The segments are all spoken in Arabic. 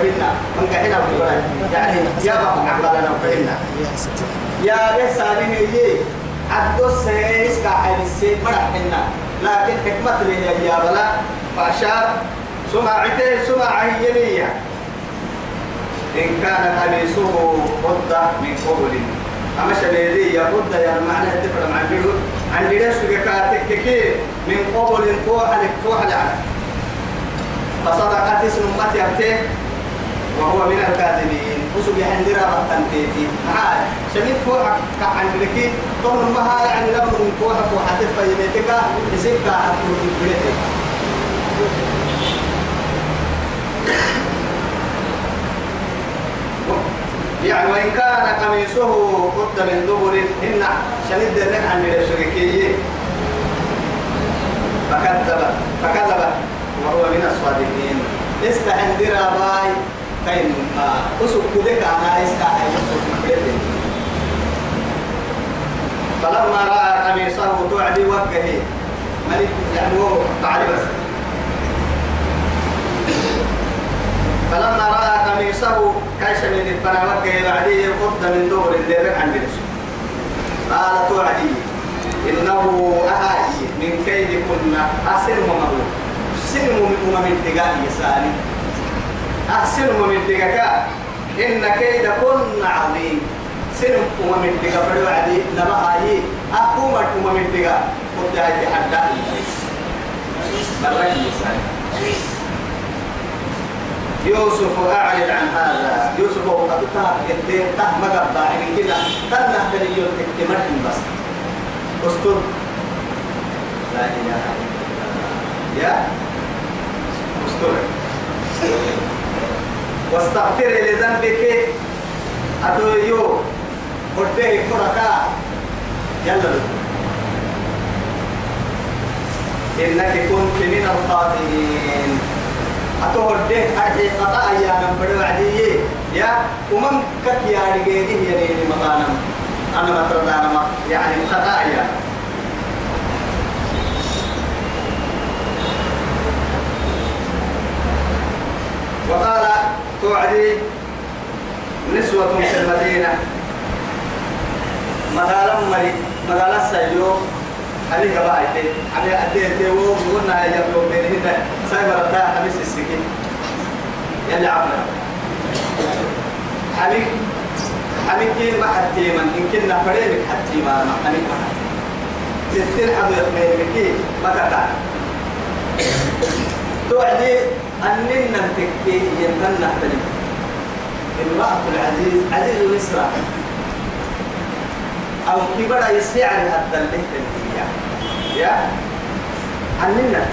وفهنا من قحنا وفهنا يعني يا بابا عقلنا وفهنا يا رسالة هي عدو سيس كحل السيد مرحنا لكن حكمة لي يا بلا. فأشار. سمعته سمع يمية إن كان قميصه قد من قبل. أما شبيدي يقول يا معنى الدفر مع البيوت عن ليش كاتك من قبل فوح لك فوح لك. فصدقت اسم أمتي أبتي. وهو من الكاذبين. وسوق عندنا بطنتيتي معاي. شميت فوق عن لك طول ما يعني لم من فوق فوق حتى يميتك يسيبك حتى يعني وإن كان قميصه قد من دبر إن شديد الرن عن الشركية فكذب. فكذب. وهو من الصادقين. استعن درا باي فلما رأى قميصه تعدي وجهه ملك يعني هو تعالي بس فلما رأى قميصه كاش من الفنا وجه بعديه قد من دبر اللي عن بنسو قال توعدي إنه أهاي من كيد كنا أحسن ممرو سن من دقاء يسالي أحسن من دقاء إن كيد كن عظيم. سن من دقاء فلوعدي لما هاي أقوم من دقاء قد هاي حدا يوسف أعرض عن هذا. يوسف قد تهب قدين ته مقبع من كده. تنه تنيو تكتمرهم بس. أستر. لا إله إلا الله. يا. أستر. واستغفر لذنبك. أتويو قديه فرقا يلا إنك كنت من الخاطئين. أتوه ده أجي قطع يا من بدو عدي يا ومن كت يا رجيني يا ريني مطانا أنا ما ما يعني قطع يا وقال توعدي نسوة في المدينة. مقالا مري مقالا سيو عليك بقى علي أديه تيو قلنا يا يبلو بينهن سايبر التا حبيس السكين يلي حبيك حبيك كين ما حتى من إن كنا فريمك حتى ما ما حبيك ما ستين حبو يخمين بكي ما تقع توعدي أننا تكي يمكن نحترم امرأة العزيز عزيز مصر. أو كبر يسيع لهذا اللي تنفيها يا؟ أننا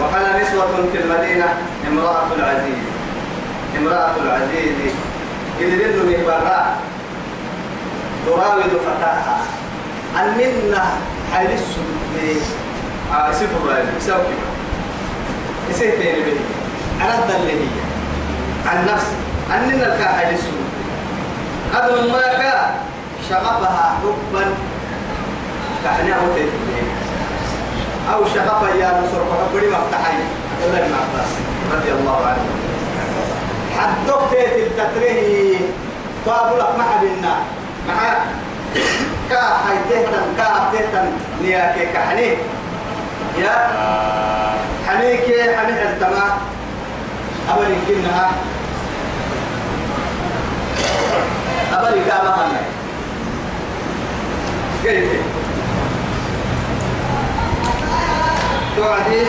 وقال نسوة في المدينة امرأة العزيز. امرأة العزيز. إذ من براء تراود فتاها. أننا حيل السجود سفر رأي يساوي كما يسيه تاني به أرد اللي هي عن نفسي أننا الكا حيل السجود أدم ما كا شغفها حبا كأنها وتيت أو شغفها يا نصر فحبري مفتحي الله ابن عباس رضي الله عنه حدوك تيت التتريه باب لك ما حبنا مع كا حيتهتن كا حيتهتن نياكي كحني يا حنيك حني التما. أبل يمكنها. أبل يكامها كيف؟ توعدي.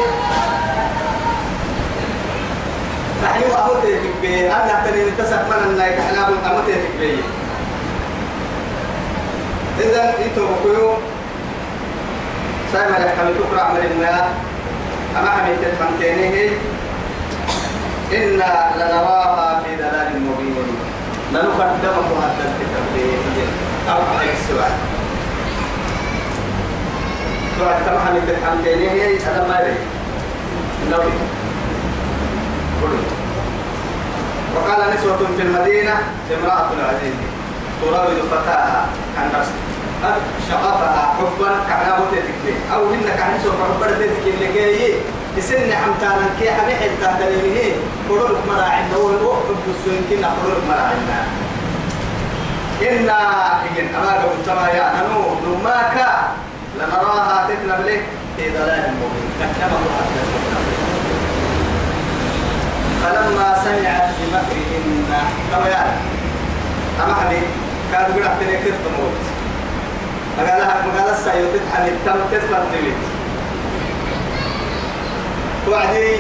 نحن أمتي في بي أنا تني نتسق من النايك أنا أمتي في بي إذا إنتو بقيو سايما يحكم تقرأ عمل الماء أما حميت الخمتينه إنا لنراها في دلال مبين. لنقدمه هذا الكتاب أو على السؤال. بعد كم حميت الخمتينه هذا ما يريد. نبي وقال نسوة في المدينة امرأة العزيز تراود فتاها عن نفسها. شغفها حبا كعنا بوتيتك أو إنك عن سوف حبا تتك اللي جاي يسن حمتانا كي حمي حتى تلميه فرور مراعنا وحب السوين كنا فرور مراعنا إنا إن أما قلت ما نماك لنراها له في ضلال مبين فلما سمعت بمكرهن كما يعني أما حبي كانوا يقول أحتني كيف تموت قال لها قال السيد تتحل التم تتفل تلت وعدي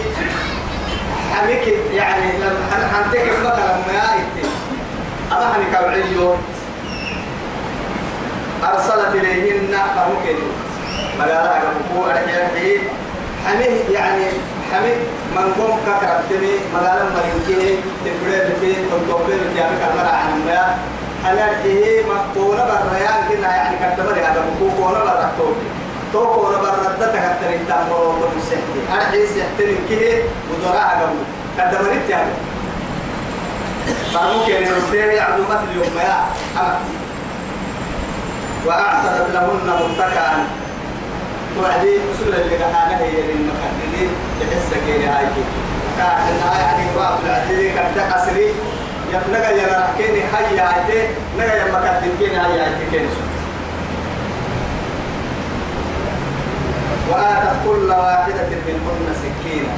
حميك يعني لما حنتك مثلا ما يأتي أما حمي كوعيو أرسلت إليهن فممكن. قال لها قبو أرحيه حميه يعني حمي من قوم كثرة تمي مدالا مرينكي تبري بفين تنطبي بكيامي كالمرا عن المياه. حلال إيه مقونا بريان كنا يعني كتبري هذا مقونا برتوب تو كونا برد تكتر التامر وتمسحتي أرحي سحتني كيه ودراء قبل كتبري تيامي فممكن يرسل يعدو مثل يوم يا أما وأعتدت لهن متكئا. توعدي أصول اللي قاعدة هي المخدرين تحس كيني هاي كان هاي يعني وقت العديد كان تقصري يبنغا يرى كيني هاي عايتي نغا يما كدن كيني هاي عايتي كيني وآتت كل واحدة منهن سكينة.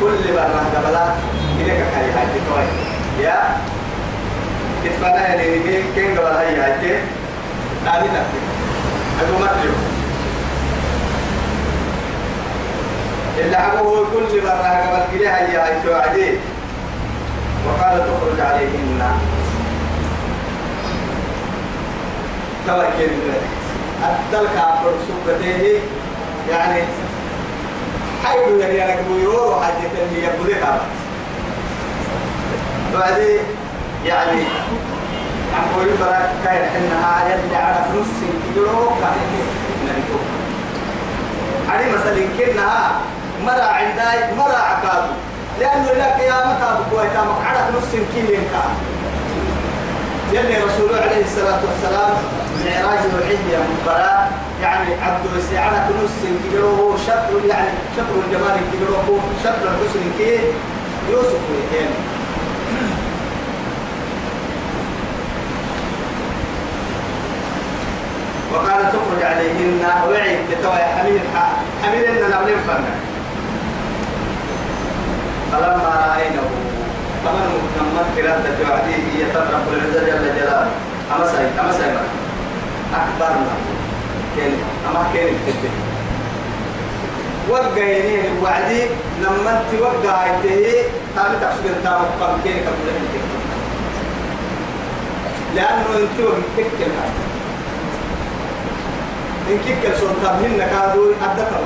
كل مرة قبلات إليك هاي عايتي كوي. يا؟ كتفانا يعني كين قبل هاي عايتي نادي نفسي أدو مطلب. اللي عمه كل مرة قبل كده هيا هيتو عدي وقال تخرج عليهن. توكل أدلك عبر سبته يعني حيو يعني أنا كبيرو حاجة اللي يبدك بعدين يعني عم بقول براك كاين حنا يلي على فلوس كيلو كان نريكو علي مثلا كنا مرا عندي مرا عكاد لأنه لا قيامة أبوه يتامك على نص كيلين كان يلي رسول عليه الصلاة والسلام معراج الوحيد يا مباراة يعني عبد على نص كيلو هو شطر يعني شطر الجمال كيلو هو شطر الحسن كي يوسف يعني وقال تخرج عليهن وعيد تتوى حميل حميل إن نبلين فنا فلما رأينه فمن نمت كرادة وعديه يترب العزة جل جلاله. أما ساي أما ساي أكبرنا كين أما كتبه وقعيني وعدي. نمت وقعيته تامي تقصد انت مقام كين كبير لأنه انت وقتك كلها إن كيك سلطان هن كادوا أدتها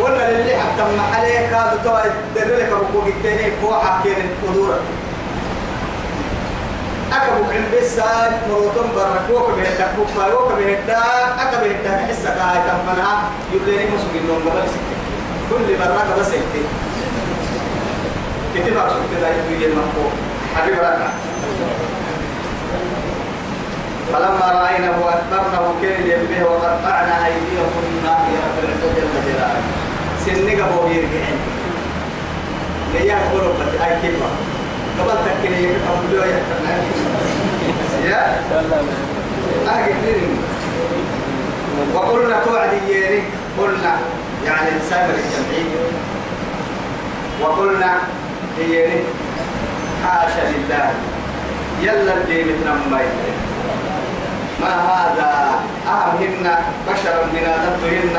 ولا للي حتى ما عليه كادوا توا درلك أبوك التاني فوحة كين قدورة أكبو عند بسان مروتون بركوك بهدك بوكا يوك بهدك أكبو بهدك حسك هاي تنفنها. يبليني مسوكين نوم قبل سكتك كل برا قبل سكتك كتب عشان كده يبقى المحبوب حبيب ركع فلما رأينه أكبرنه كيل يبه وقطعنا أيديهن يا رب العزة جل جلاله سنك أبو يرجعين ليا قولوا بس أي كلمة قبل تكني أبو لو يا أهل وقلنا توعدي قلنا يعني سامر الجمعين وقلنا هي حاشا لله۔ يلا الدين تنمي ما هذا؟ أهمهن بشرا من آدمتهن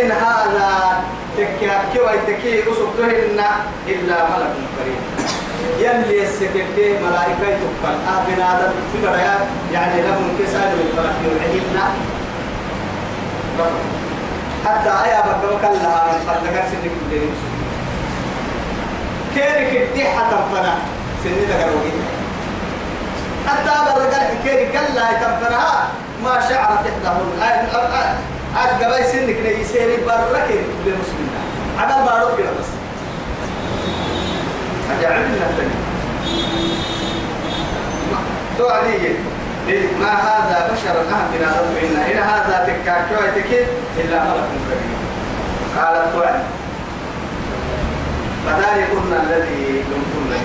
إن هذا تكي ويتكي أسبتهن إلا ملك كريم. يلي السكتة ملائكة تقبل آه بن آدم في يعني لهم كسال من فرح يوعدنا حتى آية بقى لها من فلتكر سنك الدين كيرك الدحة تنفنا سنة تقروي حتى برقل كيري كلا تنفنها ما شعرت إحداهن. قبل سنك نيسيري برك للمسلمين عمل ما روح بس. أجعلنا الثاني. توعدي ما هذا بشر أهم من هذا إن إن هذا تكاكوا تكيد إلا ملك كريم قالت وعد فذلكن الذي لمتن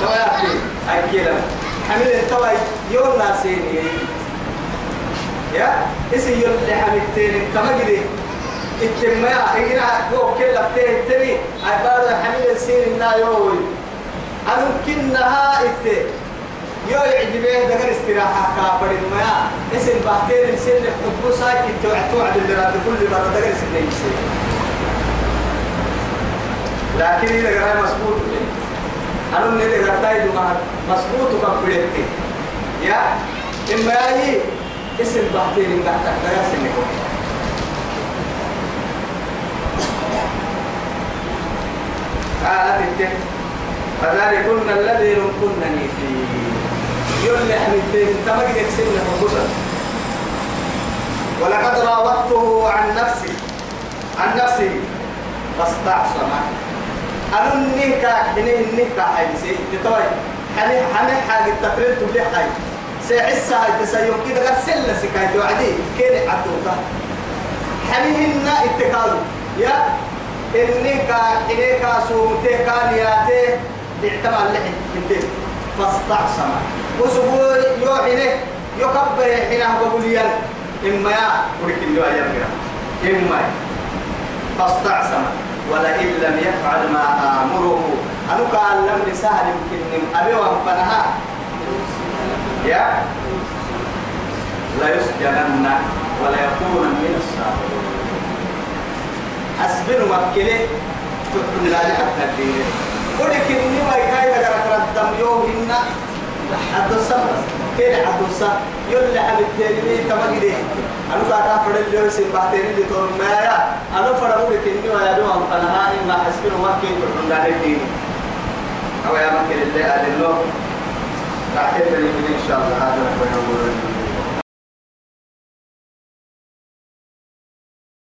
سواء يأتي أكيلا حمل انتوى يوم ناسيني. يا اسي يوم اللي حملتين كما جدي التماع إجنا هو كل فتيه التني عبارة حمل السين النا يوي أنا كنها إت يو يعجبه دقر استراحة كافر ما اسم بحتين السن حبو ساي توعد توعد اللي راد كل مرة دقر سن يسي لكن إذا قرأ مسبوط أنا من إذا قرأ تايدو مسبوط كبريتي يا إما يجي اسم بحتين إن تحت دقر سن يكون قالت التك فذلكن الذي لمكنني فيه. يولي حمدين تمجد يكسبنا فقصا ولقد راودته عن نفسي عن نفسي فاستعصم أنا النهكا حينه النهكا حي سي تتوي حني حني حاجة تفرنت بلي حي سيعسى هاي تسيوم كده قد سلة سكاية وعدي. كيني عدوتا. حنيهن اتكالو. يا إني كا إني كا سومته كان ياته اعتمد لحد كنتين فاستعصم. وسبوع يوحنه يكبر حينه بقوليا إما يا ولكن لو أيام إما. فاستعصم. ولئن لم يفعل ما آمره. أنا قال لم سهل يمكن أبي وأنفنها. يا لا يسجنن ولا يكون من الصابرين أسبر مكلة تكون لا حتى الدين ولكن ما يكاي لغا تردم يوم إن حد الصبر كيف حد الصبر يلا حد التاني تمجد أنا كاكا فرد اللي يسين بعدين اللي تقول ما يا أنا فرد لك إني ويا دوم فنها إما أسبر مكلة تكون لا الدين أو يا مكلة اللي أدلو تبني إن شاء الله. هذا هو